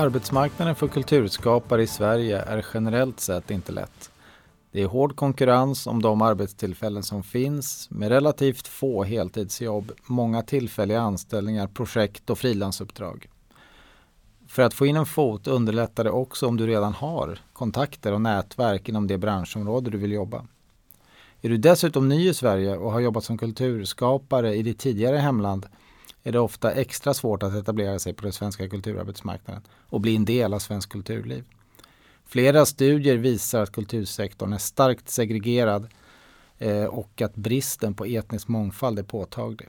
Arbetsmarknaden för kulturskapare i Sverige är generellt sett inte lätt. Det är hård konkurrens om de arbetstillfällen som finns med relativt få heltidsjobb, många tillfälliga anställningar, projekt och frilansuppdrag. För att få in en fot underlättar det också om du redan har kontakter och nätverk inom det branschområde du vill jobba. Är du dessutom ny i Sverige och har jobbat som kulturskapare i ditt tidigare hemland är det ofta extra svårt att etablera sig på den svenska kulturarbetsmarknaden och bli en del av svensk kulturliv. Flera studier visar att kultursektorn är starkt segregerad eh, och att bristen på etnisk mångfald är påtaglig.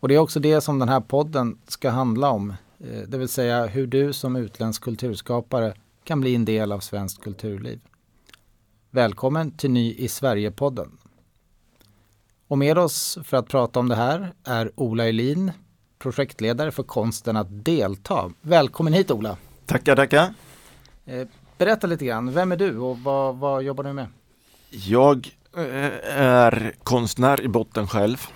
Och det är också det som den här podden ska handla om, eh, det vill säga hur du som utländsk kulturskapare kan bli en del av svenskt kulturliv. Välkommen till Ny i Sverige-podden. Och med oss för att prata om det här är Ola Elin, projektledare för konsten att delta. Välkommen hit Ola! Tackar, tackar! Eh, berätta lite grann, vem är du och vad, vad jobbar du med? Jag eh, är konstnär i botten själv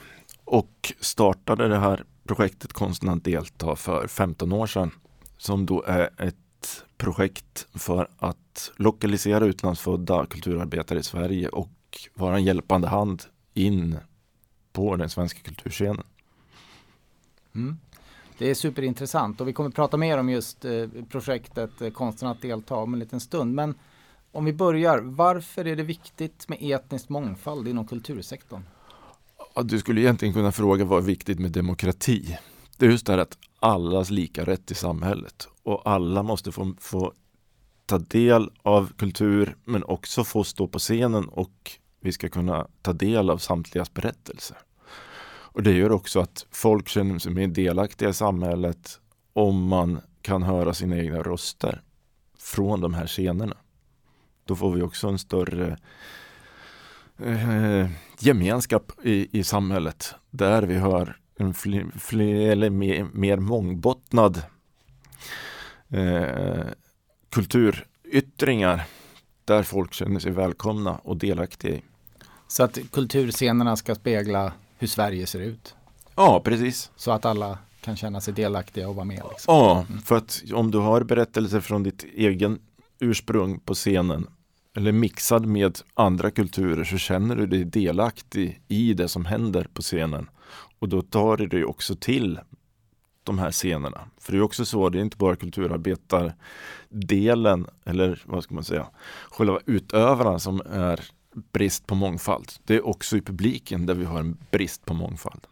och startade det här projektet Konsten att delta för 15 år sedan som då är ett projekt för att lokalisera utlandsfödda kulturarbetare i Sverige och vara en hjälpande hand in på den svenska kulturscenen. Mm. Det är superintressant och vi kommer prata mer om just eh, projektet eh, Konsten att delta om en liten stund. Men om vi börjar, varför är det viktigt med etnisk mångfald inom kultursektorn? Ja, du skulle egentligen kunna fråga vad är viktigt med demokrati? Det är just det här att allas lika rätt i samhället och alla måste få, få ta del av kultur men också få stå på scenen och vi ska kunna ta del av samtligas berättelser. Och det gör också att folk känner sig mer delaktiga i samhället om man kan höra sina egna röster från de här scenerna. Då får vi också en större eh, gemenskap i, i samhället där vi hör en fler, fler eller mer, mer mångbottnad eh, kulturyttringar där folk känner sig välkomna och delaktiga i. Så att kulturscenerna ska spegla hur Sverige ser ut? Ja, precis. Så att alla kan känna sig delaktiga och vara med? Liksom. Ja, mm. för att om du har berättelser från ditt egen ursprung på scenen eller mixad med andra kulturer så känner du dig delaktig i det som händer på scenen. Och då tar du dig också till de här scenerna. För det är också så, det är inte bara kulturarbetardelen eller vad ska man säga, själva utövarna som är brist på mångfald. Det är också i publiken där vi har en brist på mångfald.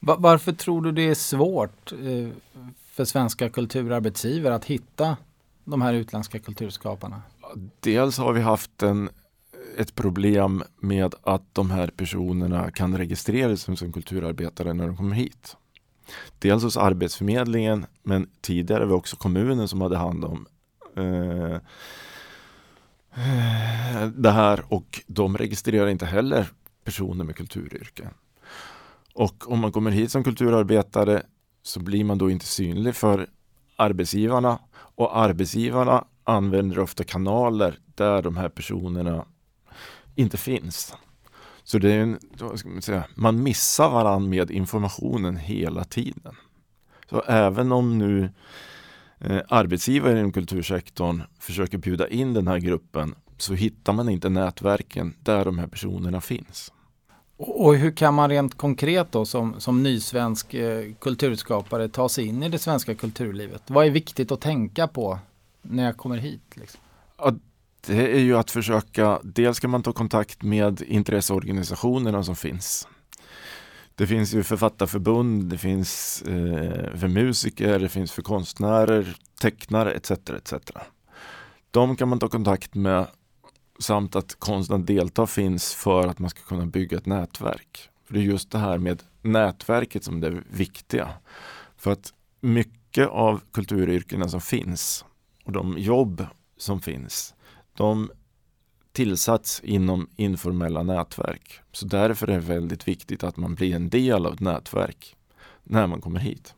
Varför tror du det är svårt eh, för svenska kulturarbetsgivare att hitta de här utländska kulturskaparna? Dels har vi haft en, ett problem med att de här personerna kan registreras som, som kulturarbetare när de kommer hit. Dels hos Arbetsförmedlingen men tidigare var det också kommunen som hade hand om eh, det här och de registrerar inte heller personer med kulturyrken. Och om man kommer hit som kulturarbetare så blir man då inte synlig för arbetsgivarna och arbetsgivarna använder ofta kanaler där de här personerna inte finns. Så det är en, man, säga, man missar varandra med informationen hela tiden. Så även om nu eh, arbetsgivare inom kultursektorn försöker bjuda in den här gruppen så hittar man inte nätverken där de här personerna finns. Och hur kan man rent konkret då som, som nysvensk eh, kulturskapare ta sig in i det svenska kulturlivet? Vad är viktigt att tänka på när jag kommer hit? Liksom? Ja, det är ju att försöka, dels kan man ta kontakt med intresseorganisationerna som finns. Det finns ju författarförbund, det finns eh, för musiker, det finns för konstnärer, tecknare etc. etc. De kan man ta kontakt med samt att konsten att delta finns för att man ska kunna bygga ett nätverk. För Det är just det här med nätverket som är det viktiga. För att mycket av kulturyrkena som finns och de jobb som finns, de tillsats inom informella nätverk. Så därför är det väldigt viktigt att man blir en del av ett nätverk när man kommer hit.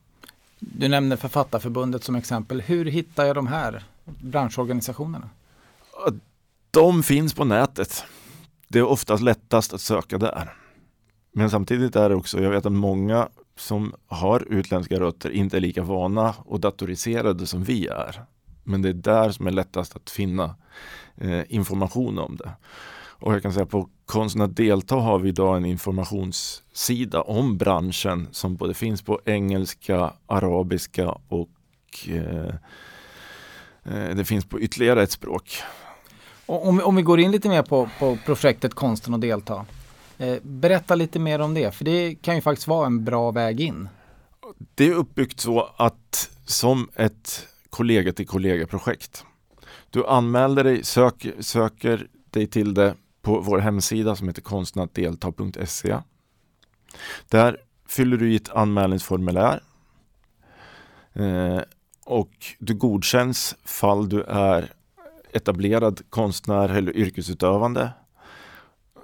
Du nämnde Författarförbundet som exempel. Hur hittar jag de här branschorganisationerna? De finns på nätet. Det är oftast lättast att söka där. Men samtidigt är det också, jag vet att många som har utländska rötter inte är lika vana och datoriserade som vi är. Men det är där som är lättast att finna eh, information om det. Och jag kan säga på Konsten att delta har vi idag en informationssida om branschen som både finns på engelska, arabiska och eh, eh det finns på ytterligare ett språk. Om, om vi går in lite mer på, på projektet Konsten att delta. Eh, berätta lite mer om det, för det kan ju faktiskt vara en bra väg in. Det är uppbyggt så att som ett kollega till kollega-projekt. Du anmäler dig, sök, söker dig till det på vår hemsida som heter konstnattdelta.se. Där fyller du i ett anmälningsformulär eh, och du godkänns fall du är etablerad konstnär eller yrkesutövande.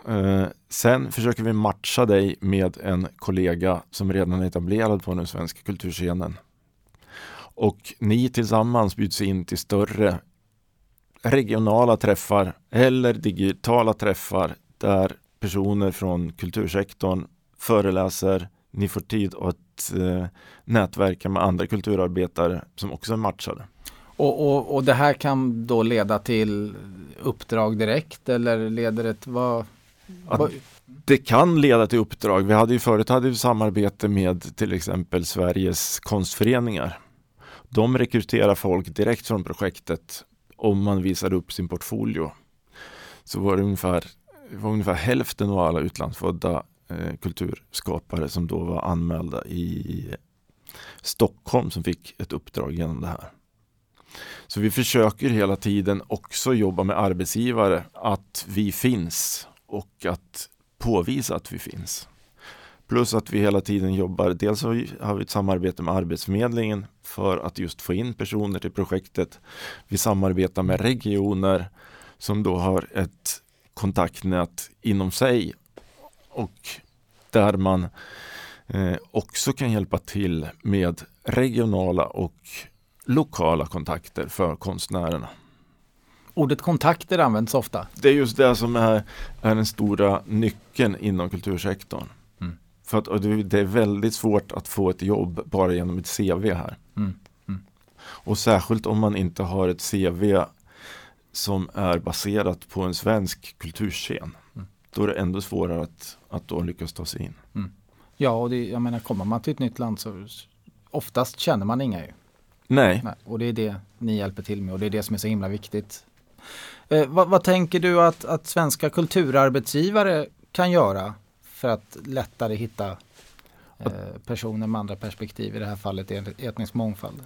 Eh, sen försöker vi matcha dig med en kollega som redan är etablerad på den svenska kulturscenen. Och ni tillsammans bjuds in till större regionala träffar eller digitala träffar där personer från kultursektorn föreläser. Ni får tid att eh, nätverka med andra kulturarbetare som också är matchade. Och, och, och det här kan då leda till uppdrag direkt eller leder det vad, vad? Det kan leda till uppdrag. Vi hade ju förut hade vi samarbete med till exempel Sveriges konstföreningar. De rekryterar folk direkt från projektet om man visar upp sin portfolio. Så var det ungefär, var ungefär hälften av alla utlandsfödda eh, kulturskapare som då var anmälda i Stockholm som fick ett uppdrag genom det här. Så vi försöker hela tiden också jobba med arbetsgivare att vi finns och att påvisa att vi finns. Plus att vi hela tiden jobbar, dels har vi ett samarbete med Arbetsförmedlingen för att just få in personer till projektet. Vi samarbetar med regioner som då har ett kontaktnät inom sig och där man eh, också kan hjälpa till med regionala och lokala kontakter för konstnärerna. Ordet kontakter används ofta. Det är just det som är, är den stora nyckeln inom kultursektorn. För att det är väldigt svårt att få ett jobb bara genom ett CV här. Mm. Mm. Och särskilt om man inte har ett CV som är baserat på en svensk kulturscen. Mm. Då är det ändå svårare att, att då lyckas ta sig in. Mm. Ja, och det, jag menar kommer man till ett nytt land så oftast känner man inga ju. Nej. Nej. Och det är det ni hjälper till med och det är det som är så himla viktigt. Eh, vad, vad, tänker du att, att svenska kulturarbetsgivare kan göra för att lättare hitta eh, personer med andra perspektiv, i det här fallet etnisk mångfald?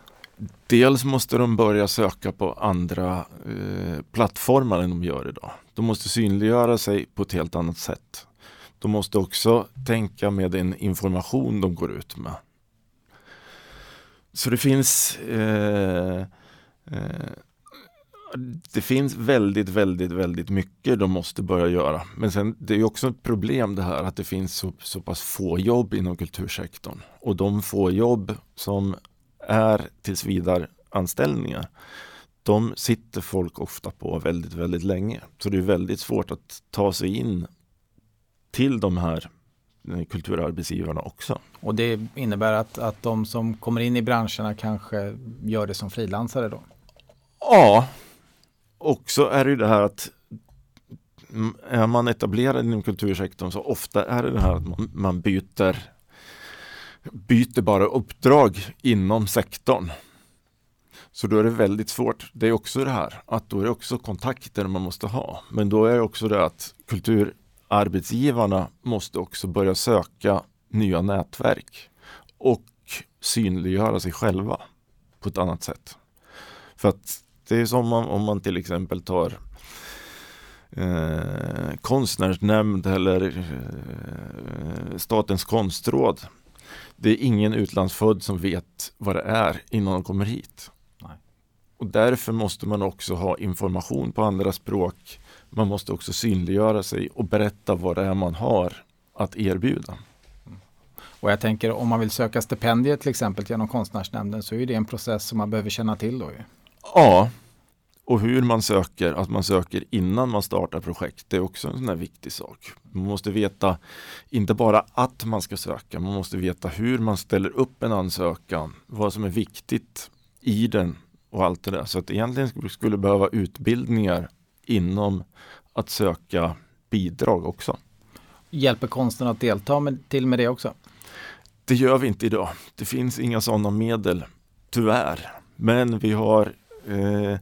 Dels måste de börja söka på andra eh, plattformar än de gör idag. De måste synliggöra sig på ett helt annat sätt. De måste också tänka med den information de går ut med. Så det finns eh, eh, det finns väldigt, väldigt, väldigt mycket de måste börja göra. Men sen det är också ett problem det här att det finns så, så pass få jobb inom kultursektorn. Och de få jobb som är tills vidare anställningar de sitter folk ofta på väldigt, väldigt länge. Så det är väldigt svårt att ta sig in till de här eh, kulturarbetsgivarna också. Och det innebär att, att de som kommer in i branscherna kanske gör det som frilansare då? Ja, också är det ju det här att är man etablerad inom kultursektorn så ofta är det det här att man, man byter byter bara uppdrag inom sektorn. Så då är det väldigt svårt. Det är också det här att då är det också kontakter man måste ha. Men då är det också det att kulturarbetsgivarna måste också börja söka nya nätverk och synliggöra sig själva på ett annat sätt. För att det är som om, om man till exempel tar eh, konstnärsnämnd eller eh, Statens konstråd. Det är ingen utlandsfödd som vet vad det är innan de kommer hit. Nej. Och därför måste man också ha information på andra språk. Man måste också synliggöra sig och berätta vad det är man har att erbjuda. Och jag tänker om man vill söka stipendier till exempel genom konstnärsnämnden så är det en process som man behöver känna till då. Ju. Ja, Och hur man söker, att man söker innan man startar projekt, det är också en sån här viktig sak. Man måste veta, inte bara att man ska söka, man måste veta hur man ställer upp en ansökan, vad som är viktigt i den och allt det där. Så att egentligen skulle behöva utbildningar inom att söka bidrag också. Hjälper konsten att delta med, till med det också? Det gör vi inte idag. Det finns inga sådana medel, tyvärr. Men vi har eh,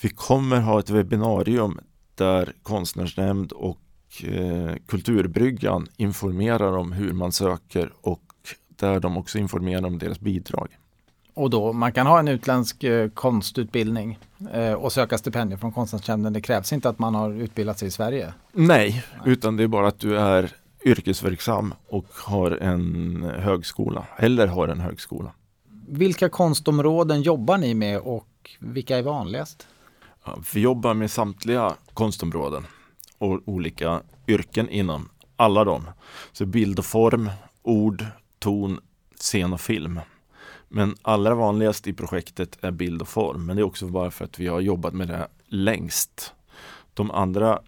vi kommer ha ett webbinarium där Konstnärsnämnd och eh, Kulturbryggan informerar om hur man söker och där de också informerar om deras bidrag. Och då, man kan ha en utländsk eh, konstutbildning eh, och söka stipendier från Konstnärsnämnden. Det krävs inte att man har utbildat sig i Sverige. Nej, Nej, utan det är bara att du är yrkesverksam och har en högskola eller har en högskola. Vilka konstområden jobbar ni med och vilka är vanligast? Ja, vi jobbar med samtliga konstområden och olika yrken inom alla dem. Så bild och form, ord, ton, scen och film. Men allra vanligast i projektet är bild och form. Men det är också bara för att vi har jobbat med det längst. De andra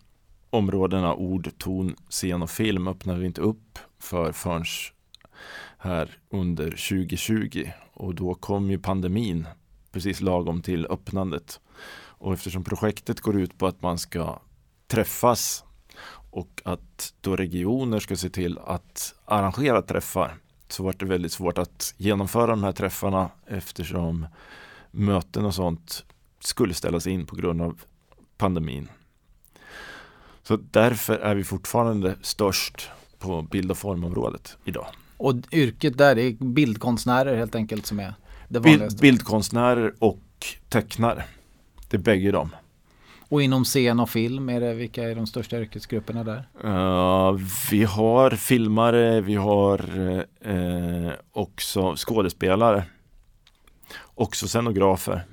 områdena ord, ton, scen och film öppnar vi inte upp för förrän här under 2020 och då kom ju pandemin precis lagom till öppnandet. Och eftersom projektet går ut på att man ska träffas och att då regioner ska se till att arrangera träffar så var det väldigt svårt att genomföra de här träffarna eftersom möten och sånt skulle ställas in på grund av pandemin. Så därför är vi fortfarande störst på bild och formområdet idag. Och yrket där, är bildkonstnärer helt enkelt som är vanligaste? bildkonstnärer och tecknare. Det är bägge dem. Och inom scen och film, är det, vilka är de största yrkesgrupperna där? Uh, vi har filmare, vi har uh, också skådespelare. Också scenografer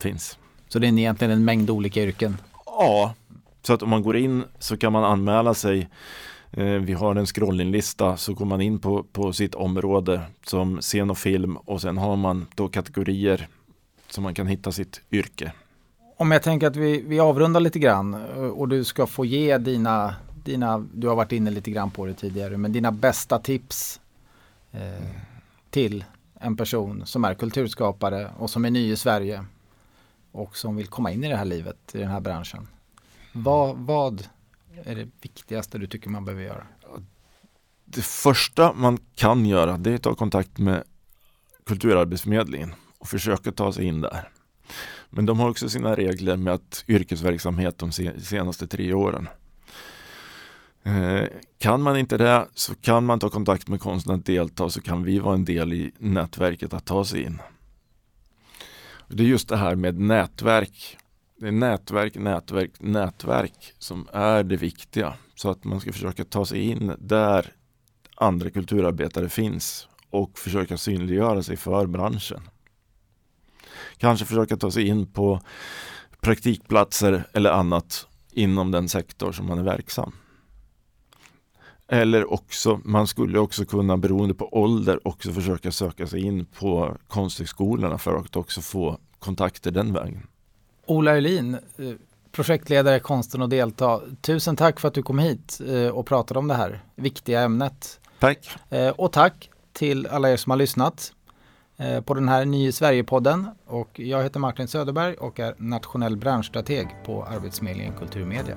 finns. Så det är egentligen en mängd olika yrken? Ja, så att om man går in så kan man anmäla sig Eh, vi har en scrollinglista så går man in på, på sitt område som scen och film och sen har man då kategorier som man kan hitta sitt yrke. Om jag tänker att vi, vi avrundar lite grann eh, och du ska få ge dina, dina, du har varit inne lite grann på det tidigare, men dina bästa tips eh, till en person som är kulturskapare och som är ny i Sverige och som vill komma in i det här livet, i den här branschen. Vad, vad är det viktigaste du tycker man behöver göra? Det första man kan göra det är att ta kontakt med Kulturarbetsförmedlingen och försöka ta sig in där. Men de har också sina regler med att yrkesverksamhet de senaste tre åren. Eh, kan man inte det så kan man ta kontakt med konsten att delta så kan vi vara en del i nätverket att ta sig in. Det är just det här med nätverk det är nätverk, nätverk, nätverk som är det viktiga. Så att man ska försöka ta sig in där andra kulturarbetare finns och försöka synliggöra sig för branschen. Kanske försöka ta sig in på praktikplatser eller annat inom den sektor som man är verksam. Eller också, man skulle också kunna beroende på ålder också försöka söka sig in på konsthögskolorna för att också få kontakter den vägen. Ola Öhlin, eh, projektledare Konsten att delta. Tusen tack för att du kom hit eh, och pratade om det här viktiga ämnet. Tack. Eh, och tack till alla er som har lyssnat på den här Ny Sverige-podden. Och jag heter Martin Söderberg och är nationell branschstrateg på Arbetsförmedlingen Kulturmedia.